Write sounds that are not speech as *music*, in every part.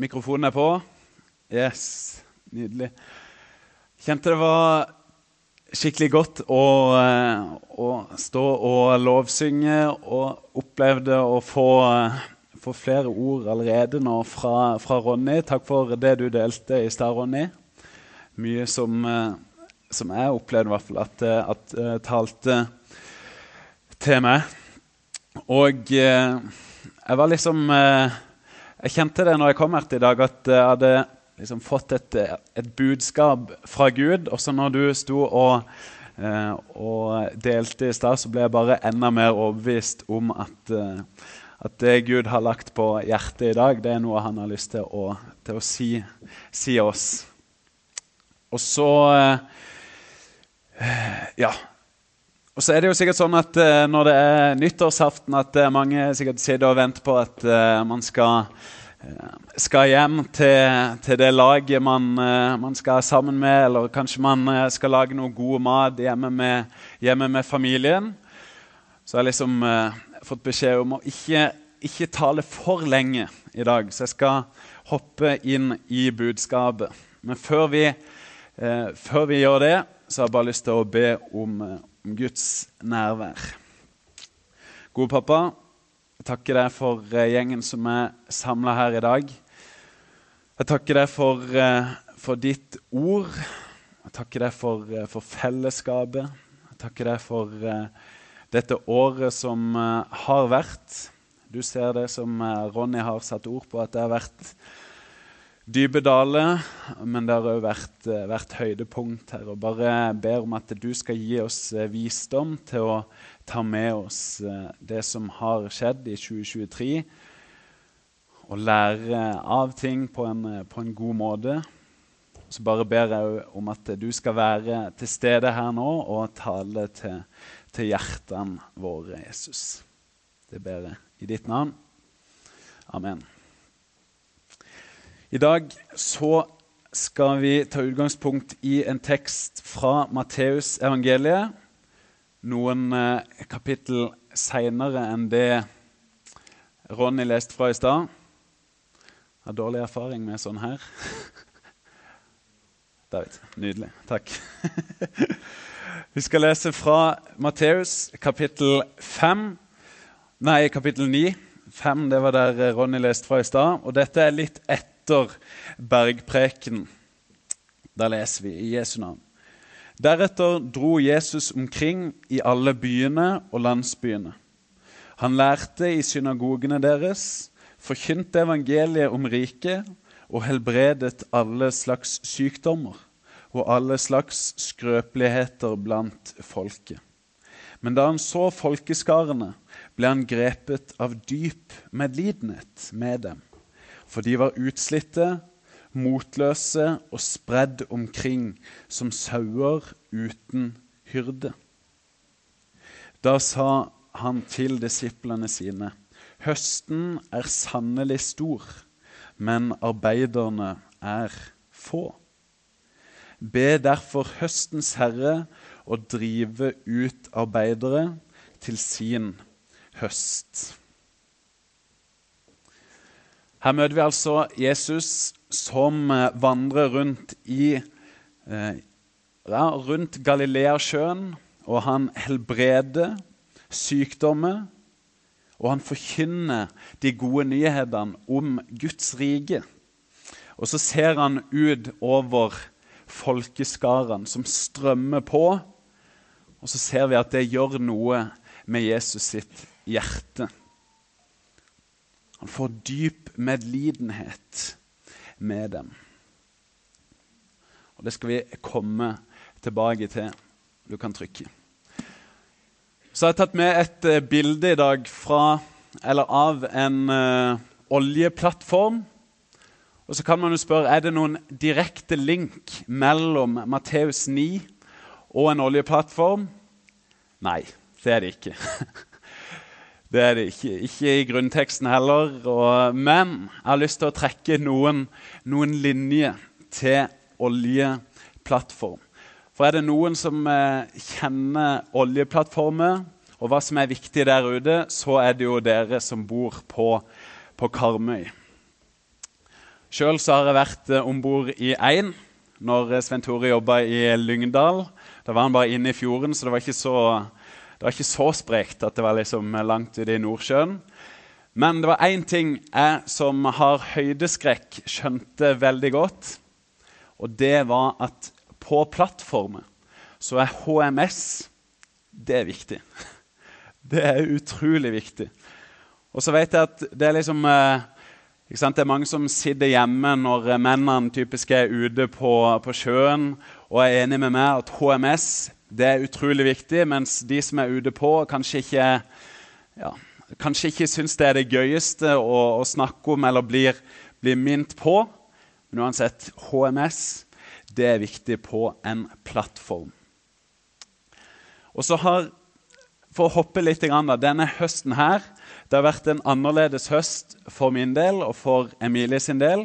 Mikrofonen er på. Yes, nydelig. Kjente det var skikkelig godt å, eh, å stå og lovsynge, og opplevde å få, eh, få flere ord allerede nå fra, fra, Ronny. Takk for det du delte i stad, Ronny. Mye som, eh, som jeg opplevde i hvert fall at, at, at talte til meg. Og jeg var liksom jeg kjente det når jeg kom her til i dag, at jeg hadde liksom fått et, et, budskap fra Gud. Også når du sto og, eh, og delte i stad, så ble jeg bare enda mer overbevist om at, eh, at, det Gud har lagt på hjertet i dag, det er noe han har lyst til å, til å si, si, oss. Og så eh, Ja. Og så er det jo sikkert sånn at uh, Når det er nyttårsaften, at uh, mange sikkert sitter og venter på at uh, man skal, skal hjem til, til, det laget man, man skal sammen med, eller kanskje man skal lage noe god mat hjemme med, hjemme med familien. Så jeg har liksom fått beskjed om å ikke, ikke tale for lenge i dag, så jeg skal hoppe inn i budskapet. Men før vi, før vi gjør det, så har jeg bare lyst til å be om om Guds nærvær. Gode pappa, jeg takker deg for eh, gjengen som er samla her i dag. Jeg takker deg for, eh, for ditt ord. Jeg takker deg for, eh, for, fellesskapet. Jeg takker deg for dette året som har vært. Du ser det som Ronny har satt ord på, at det har vært dype daler, men det har òg vært, eh, vært, høydepunkt her. Og bare ber om at du skal gi oss eh, visdom til å ta med oss eh, det som har skjedd i 2023, og lære av ting på en, på en god måte. Så bare ber jeg om at du skal være til stede her nå og tale til, til hjertene våre, Jesus. Det ber jeg i ditt navn. Amen. I dag så skal vi ta utgangspunkt i en tekst fra Matteus evangeliet. Noen eh, kapittel seinere enn det Ronny leste fra i stad. Har dårlig erfaring med sånn her. *laughs* David. Nydelig. Takk. *laughs* vi skal lese fra Matteus kapittel 5. Nei, kapittel 9. 5, det var der Ronny leste fra i stad. Og dette er litt etter etter bergpreken. Da leser vi i Jesu navn. Deretter dro Jesus omkring i alle byene og landsbyene. Han lærte i synagogene deres, forkynte evangeliet om riket og helbredet alle slags sykdommer og alle slags skrøpeligheter blant folket. Men da han så folkeskarene, ble han grepet av dyp medlidenhet med dem for de var utslitte, motløse og spredd omkring som sauer uten hyrde. Da sa han til disiplene sine.: Høsten er sannelig stor, men arbeiderne er få. Be derfor høstens herre å drive ut arbeidere til sin høst. Her møter vi altså Jesus som eh, vandrer rundt i eh, ja, rundt Galileasjøen, og han helbreder sykdommer. Og han forkynner de gode nyhetene om Guds rike. Og så ser han ut over folkeskarene som strømmer på. Og så ser vi at det gjør noe med Jesus sitt hjerte. Han får dyp medlidenhet med dem. Og Det skal vi komme tilbake til. Du kan trykke. Så jeg har tatt med et uh, bilde i dag fra, av en uh, oljeplattform. Og så kan man jo spørre er det noen direkte link mellom Matteus 9 og en oljeplattform. Nei, det er det ikke. *laughs* Det er det ikke. Ikke i grunnteksten heller. Og, men jeg har lyst til å trekke noen, noen linjer til oljeplattform. For er det noen som eh, kjenner oljeplattformer, og hva som er viktig der ute, så er det jo dere som bor på, på Karmøy. Sjøl har jeg vært eh, om bord i én når eh, Svein Tore jobba i Lyngdal. Da var han bare inne i fjorden, så det var ikke så, det var ikke så sprekt at det var liksom langt ute i Nordsjøen. Men det var én ting jeg som har høydeskrekk, skjønte veldig godt. Og det var at på plattformer så er HMS det er viktig. *laughs* Det er utrolig viktig. Og så vet jeg at det er liksom eh, det er mange som sitter hjemme når mennene typisk er ute på, på, sjøen og er enig med meg at HMS det er utrolig viktig, mens de som er ute på, kanskje ikke, ja, kanskje ikke syns det er det gøyeste å, å snakke om eller blir, blir minnet på. Men uansett, HMS det er viktig på en plattform. Og så har, For å hoppe litt, denne høsten her det har vært en annerledes høst for min del og for Emilie sin del.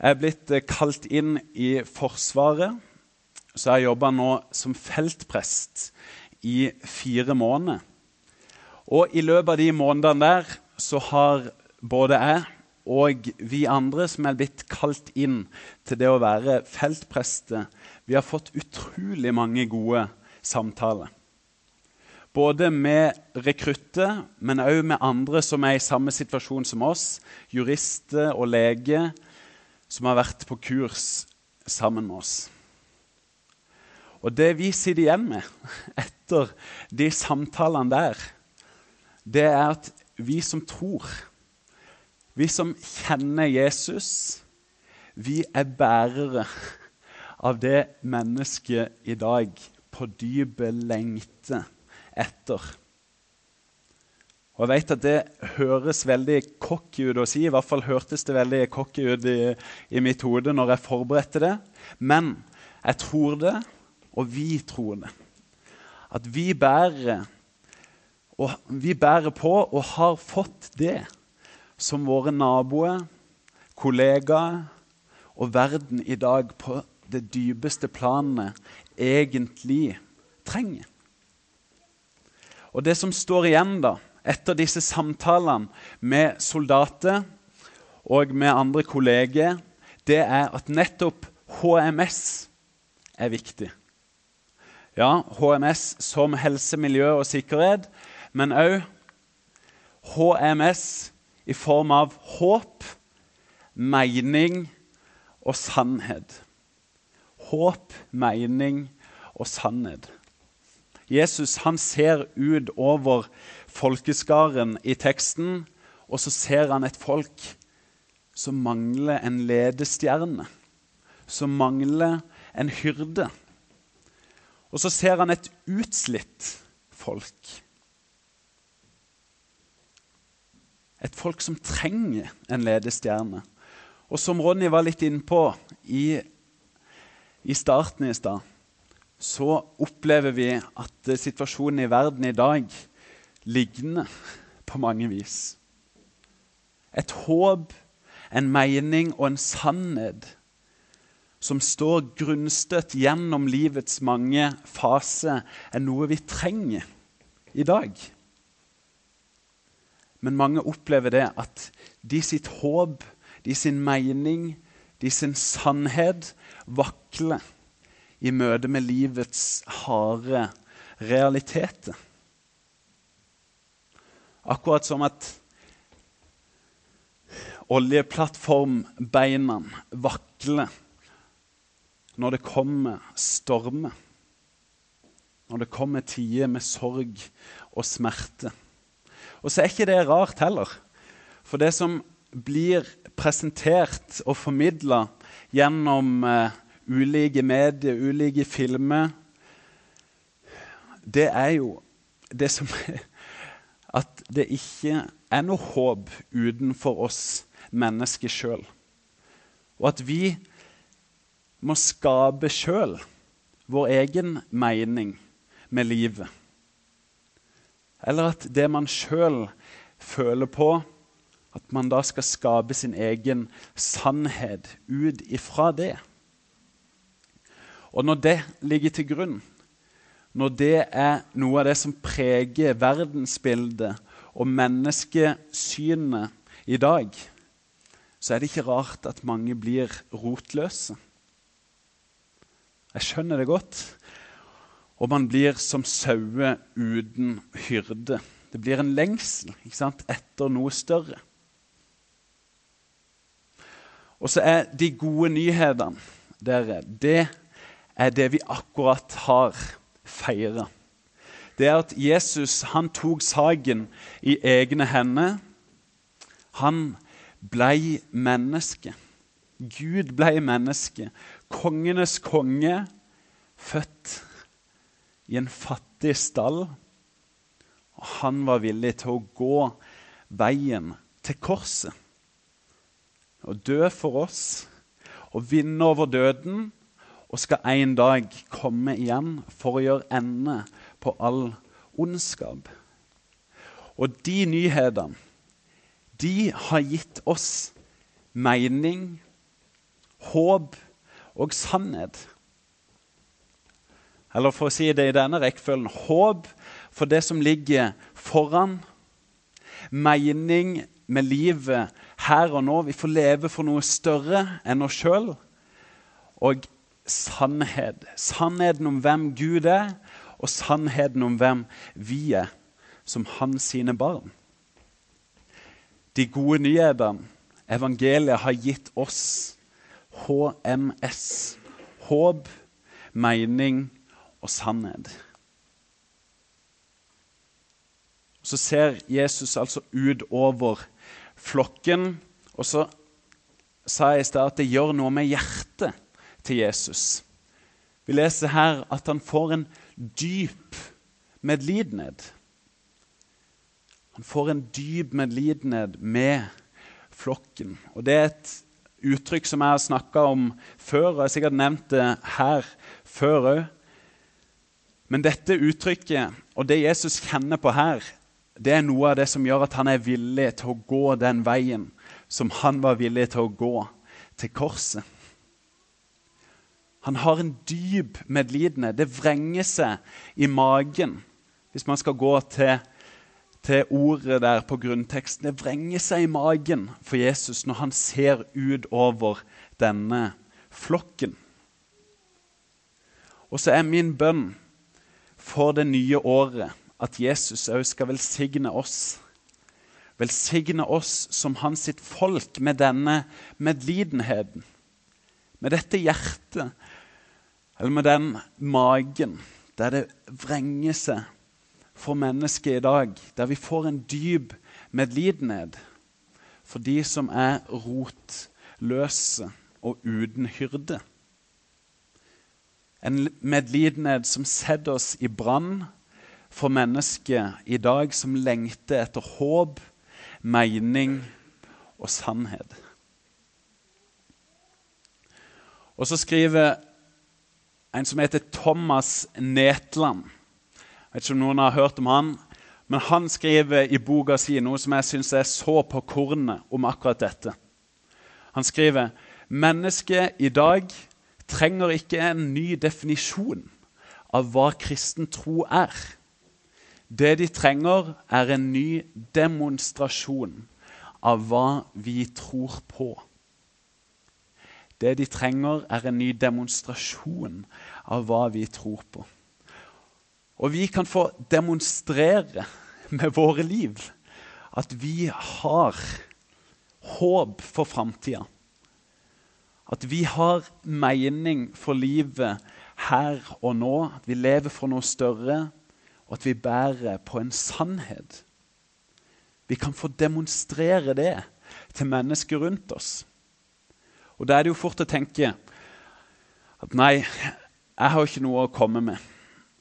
Jeg er blitt eh, kalt inn i Forsvaret, så jeg jobba nå som feltprest i fire måneder. Og i løpet av de månedene der så har både jeg og vi andre som er blitt kalt inn til det å være feltprester, vi har fått utrolig mange gode samtaler. Både med rekrutter, men òg med andre som er i samme situasjon som oss, jurister og leger som har vært på kurs sammen med oss. Og det vi sitter igjen med *laughs* etter de samtalene der, det er at vi som tror, vi som kjenner Jesus, vi er bærere av det mennesket i dag på dypet lengter etter. Og jeg vet at Det høres veldig cocky ut å si. I hvert fall hørtes det veldig cocky ut i, i, mitt hode når jeg forberedte det. Men jeg tror det, og vi tror det. At vi bærer, og vi bærer på og har fått det som våre naboer, kollegaer og verden i dag på det dypeste planet egentlig trenger. Og det som står igjen da, etter disse samtalene med soldater og med andre kolleger, det er at nettopp HMS er viktig. Ja, HMS som helse, miljø og sikkerhet, men òg HMS i form av håp, mening og sannhet. Håp, mening og sannhet. Jesus han ser ut over folkeskaren i teksten, og så ser han et folk som mangler en ledestjerne, som mangler en hyrde. Og så ser han et utslitt folk. Et folk som trenger en ledestjerne. Og som Ronny var litt innpå i, i starten i stad, så opplever vi at situasjonen i verden i dag ligner på mange vis. Et håp, en mening og en sannhet som står grunnstøtt gjennom livets mange faser, er noe vi trenger i dag. Men mange opplever det at de sitt håp, de sin mening, de sin sannhet vakler i møte med livets harde realiteter. Akkurat som at oljeplattformbeina vakler når det kommer stormer. Når det kommer tider med sorg og smerte. Og så er ikke det rart heller. For det som blir presentert og formidla gjennom uh, ulike medier, ulike filmer Det er jo det som *laughs* At det ikke er noe håp utenfor oss mennesker sjøl. Og at vi må skape sjøl vår egen mening med livet. Eller at det man sjøl føler på, at man da skal skape sin egen sannhet ut ifra det. Og når det ligger til grunn, når det er noe av det som preger verdensbildet og menneskesynet i dag, så er det ikke rart at mange blir rotløse. Jeg skjønner det godt. Og man blir som sauer uten hyrde. Det blir en lengsel etter noe større. Og så er de gode nyhetene, dere, det er det vi akkurat har feira. Det er at Jesus han tok saken i egne hender. Han blei menneske. Gud blei menneske. Kongenes konge, født i en fattig stall. Og han var villig til å gå veien til korset. Og dø for oss og vinne over døden. Og skal en dag komme igjen for å gjøre ende på all ondskap. Og de nyhetene, de har gitt oss mening, håp og sannhet. Eller for å si det i denne rekkefølgen håp for det som ligger foran. Mening med livet her og nå. Vi får leve for noe større enn oss sjøl. Og sannhet. Sannheten om hvem Gud er, og sannheten om hvem vi er som hans sine barn. De gode nyhetene, evangeliet, har gitt oss HMS. Håp, mening og sannhet. Så ser Jesus altså ut over flokken, og så sa jeg i stad at det gjør noe med hjertet til Jesus. Vi leser her at han får en dyp medlidenhet. Han får en dyp medlidenhet med flokken. Og Det er et uttrykk som jeg har snakka om før, og jeg har sikkert nevnt det her før òg. Men dette uttrykket og det Jesus kjenner på her, det er noe av det som gjør at han er villig til å gå den veien som han var villig til å gå til korset. Han har en dyp medlidenhet. Det vrenger seg i magen, hvis man skal gå til, til ordet der på grunnteksten. Det vrenger seg i magen for Jesus når han ser ut over denne flokken. Og så er min bønn for det nye året at Jesus òg skal velsigne oss. Velsigne oss som hans sitt folk med denne medlidenheten. Med dette hjertet eller med den magen der det vrenger seg for mennesket i dag, der vi får en dyp medlidenhet for de som er rotløse og uten hyrde. En medlidenhet som setter oss i brann for mennesket i dag som lengter etter håp, mening og sannhet. Og så skriver en som heter Thomas Netland. Jeg vet ikke om noen har hørt om han, men han skriver i boka si noe som jeg syns er så på kornet om akkurat dette. Han skriver mennesket i dag trenger ikke en ny definisjon av hva kristen tro er. Det de trenger, er en ny demonstrasjon av hva vi tror på. Det de trenger, er en ny demonstrasjon av hva vi tror på. Og vi kan få demonstrere med våre liv at vi har håp for framtida. At vi har mening for livet her og nå. At vi lever for noe større, og at vi bærer på en sannhet. Vi kan få demonstrere det til mennesker rundt oss. Og Da er det jo fort å tenke at nei, jeg har ikke noe å komme med.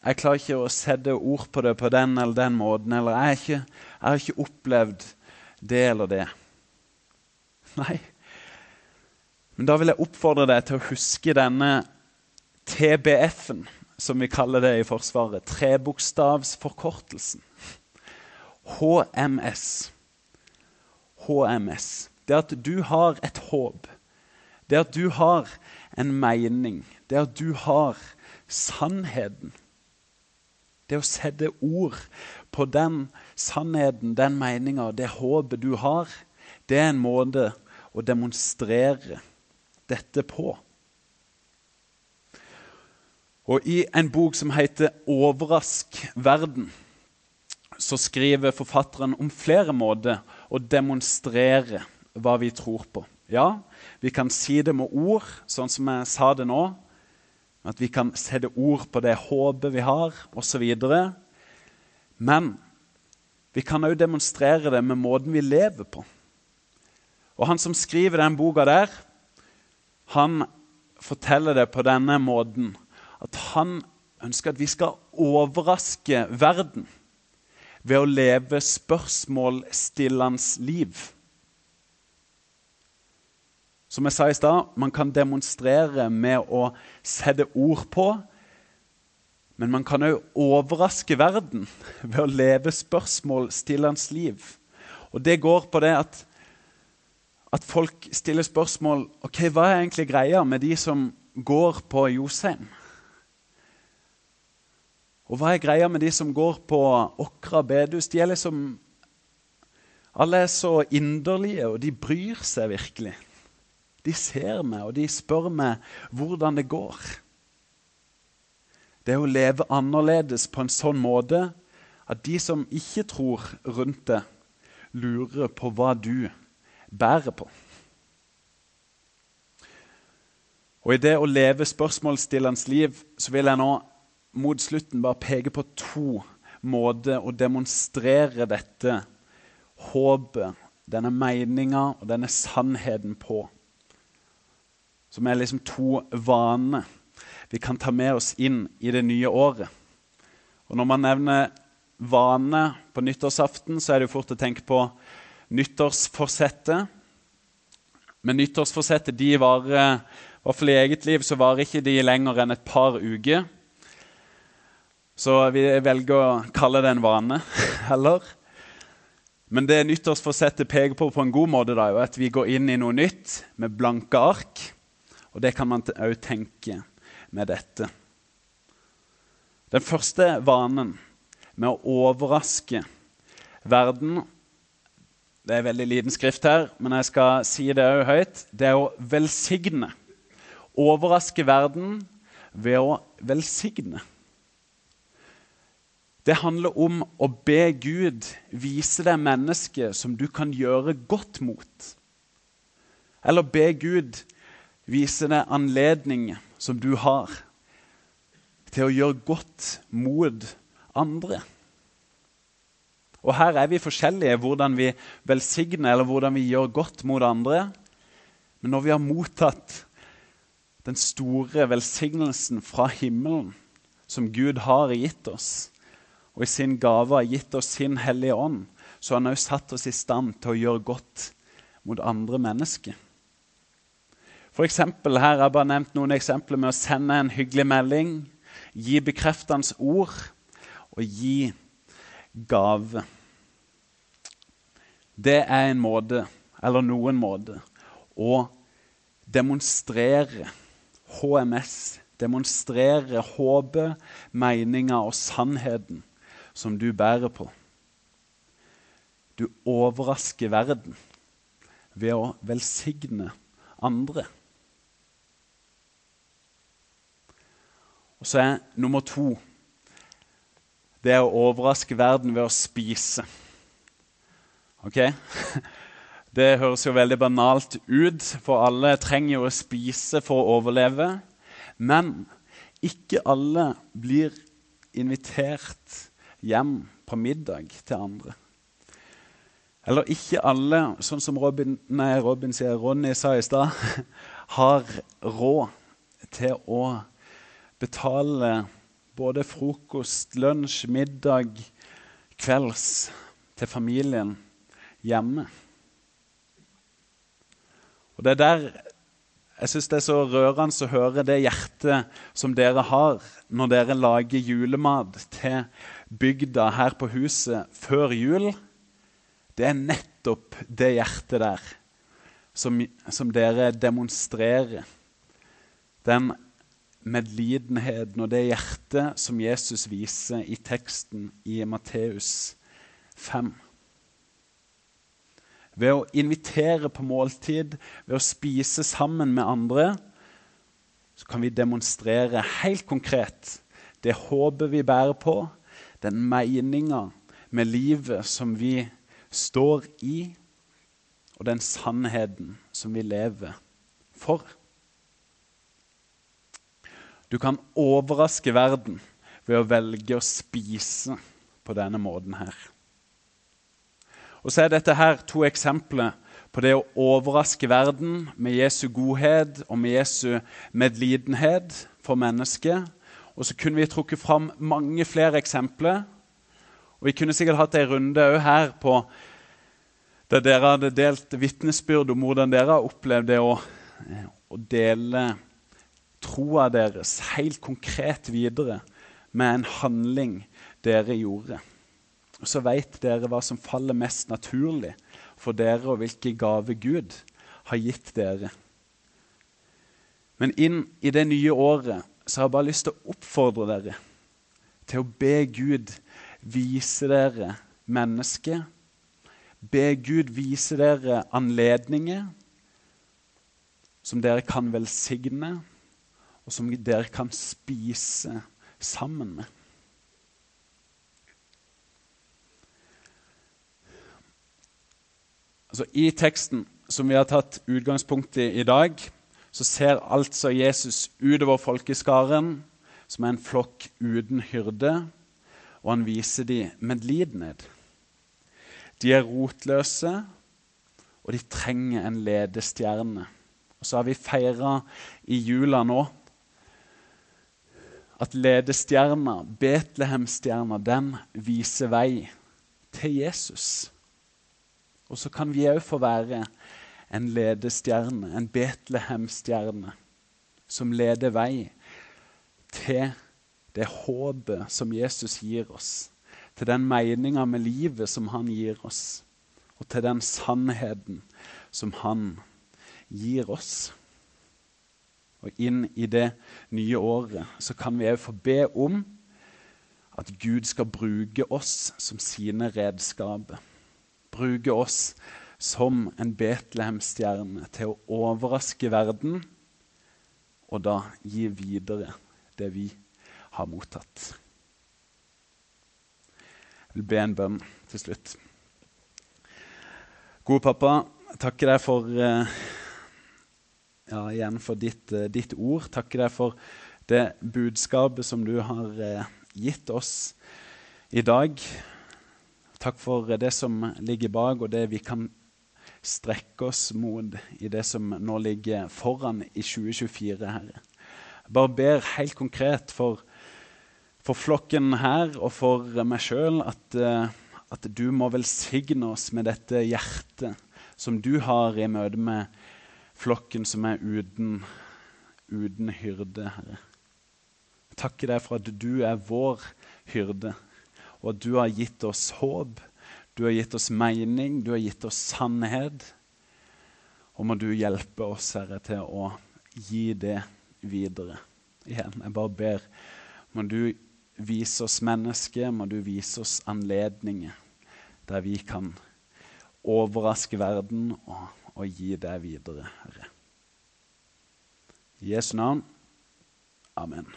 Jeg klarer ikke å sette ord på det på den eller den måten. Eller jeg, ikke, jeg har ikke opplevd det eller det. Nei. Men da vil jeg oppfordre deg til å huske denne TBF-en, som vi kaller det i Forsvaret. Trebokstavsforkortelsen. HMS. HMS. Det at du har et håp det at du har en mening, det at du har sannheten. Det å sette ord på den sannheten, den meninga, det håpet du har, det er en måte å demonstrere dette på. Og I en bok som heter 'Overrask verden', så skriver forfatteren om flere måter å demonstrere hva vi tror på. Ja, vi kan si det med ord, sånn som jeg sa det nå. At vi kan sette ord på det håpet vi har, osv. Men vi kan òg demonstrere det med måten vi lever på. Og han som skriver den boka der, han forteller det på denne måten. At han ønsker at vi skal overraske verden ved å leve spørsmålstillerens liv. Som jeg sa i stad, man kan demonstrere med å sette ord på. Men man kan òg overraske verden *laughs* ved å leve spørsmålstillerens liv. Og det går på det at, at folk stiller spørsmål ok, hva er egentlig greia med de som går på Josheim. Og hva er greia med de som går på Åkra bedehus? De er liksom Alle er så inderlige, og de bryr seg virkelig. De ser meg, og de spør meg hvordan det går. Det er å leve annerledes på en sånn måte at de som ikke tror rundt det, lurer på hva du bærer på. Og I det å leve spørsmålsstillerens liv så vil jeg nå mot slutten bare peke på to måter å demonstrere dette håpet, denne meninga og denne sannheten på. Som er liksom to vaner vi kan ta med oss inn i det nye året. Og Når man nevner vane på nyttårsaften, så er det jo fort å tenke på nyttårsforsettet. Men nyttårsforsettet de varer, i hvert fall i eget liv, så varer ikke de lenger enn et par uker. Så vi velger å kalle det en vane *laughs* heller. Men det nyttårsforsettet peker på på en god måte, da, er at vi går inn i noe nytt med blanke ark. Og det kan man òg tenke med dette. Den første vanen med å overraske verden Det er veldig liten skrift her, men jeg skal si det òg høyt. Det er å velsigne. Overraske verden ved å velsigne. Det handler om å be Gud vise deg mennesket som du kan gjøre godt mot. Eller be Gud vise deg anledning som du har til å gjøre godt mot andre. Og Her er vi forskjellige hvordan vi velsigner eller hvordan vi gjør godt mot andre. Men når vi har mottatt den store velsignelsen fra himmelen som Gud har gitt oss, og i sin gave har gitt oss sin Hellige Ånd, så har han også satt oss i stand til å gjøre godt mot andre mennesker. For eksempel, her har jeg bare nevnt noen eksempler med å sende en hyggelig melding, gi bekreftende ord og gi gave. Det er en måte, eller noen måter, å demonstrere HMS. Demonstrere håpet, meninga og sannheten som du bærer på. Du overrasker verden ved å velsigne andre. Og så er nummer to det er å overraske verden ved å spise. Ok? *laughs* Det høres jo veldig banalt ut, for alle trenger jo å spise for å overleve. Men ikke alle blir invitert hjem på middag til andre. Eller ikke alle, sånn som Robin, nei, Robin sier, Ronny sa i stad, *laughs* har råd til å betale både frokost, lunsj, middag, kvelds til familien hjemme. Og Det er der jeg syns det er så rørende å høre det hjertet som dere har når dere lager julemat til bygda her på huset før jul, det er nettopp det hjertet der som, som dere demonstrerer. Den medlidenheten og det hjertet som Jesus viser i teksten i Matteus 5. ved å invitere på måltid, ved å spise sammen med andre, så kan vi demonstrere helt konkret det håpet vi bærer på, den meninga med livet som vi står i, og den sannheten som vi lever for. Du kan overraske verden ved å velge å spise på denne måten her. Og så er dette her to eksempler på det å overraske verden med Jesu godhet og med Jesu medlidenhet for mennesket. Og så kunne vi trukket fram mange flere eksempler. Og vi kunne sikkert hatt ei runde òg her på der dere hadde delt vitnesbyrd om hvordan dere har opplevd det å, å dele troa deres helt konkret videre med en handling dere gjorde. Og så veit dere hva som faller mest naturlig for dere, og hvilke gaver Gud har gitt dere. Men inn i det nye året så har jeg bare lyst til å oppfordre dere til å be Gud vise dere mennesket. Be Gud vise dere anledninger som dere kan velsigne, og som dere kan spise sammen med. Altså, I teksten som vi har tatt utgangspunkt i i dag, så ser altså Jesus utover folkeskaren som er en flokk uten hyrde, og han viser dem medlidenhet. De er rotløse, og de trenger en ledestjerne. Og så har vi feira i jula nå at ledestjerna, Betlehemstjerna, den viser vei til Jesus. Og så kan vi òg få være en ledestjerne, en Betlehemstjerne, som leder vei til det håpet som Jesus gir oss, til den meninga med livet som han gir oss, og til den sannheten som han gir oss. Og inn i det nye året så kan vi òg få be om at Gud skal bruke oss som sine redskaper Bruke oss som en Betlehemstjerne til å overraske verden og da gi videre det vi har mottatt. Jeg vil be en bønn til slutt. Gode pappa, takker deg for, eh, ja, igjen for ditt, eh, ditt, ord. Takke deg for det budskapet som du har eh, gitt oss i dag. Takk for det som ligger bak, og det vi kan strekke oss mot i det som nå ligger foran i 2024, Herre. Bare ber helt konkret for, for flokken her og for meg sjøl at, eh, at, du må velsigne oss med dette hjertet som du har i møte med flokken som er uten, uten hyrde, Herre. Jeg takker deg for at du er vår hyrde og at du har gitt oss håp, du har gitt oss mening, du har gitt oss sannhet. Og må du hjelpe oss, Herre, til å gi det videre. Igjen, jeg bare ber. Må du vise oss mennesker, må du vise oss anledninger der vi kan overraske verden og, og gi det videre, Herre. I Jesu navn. Amen.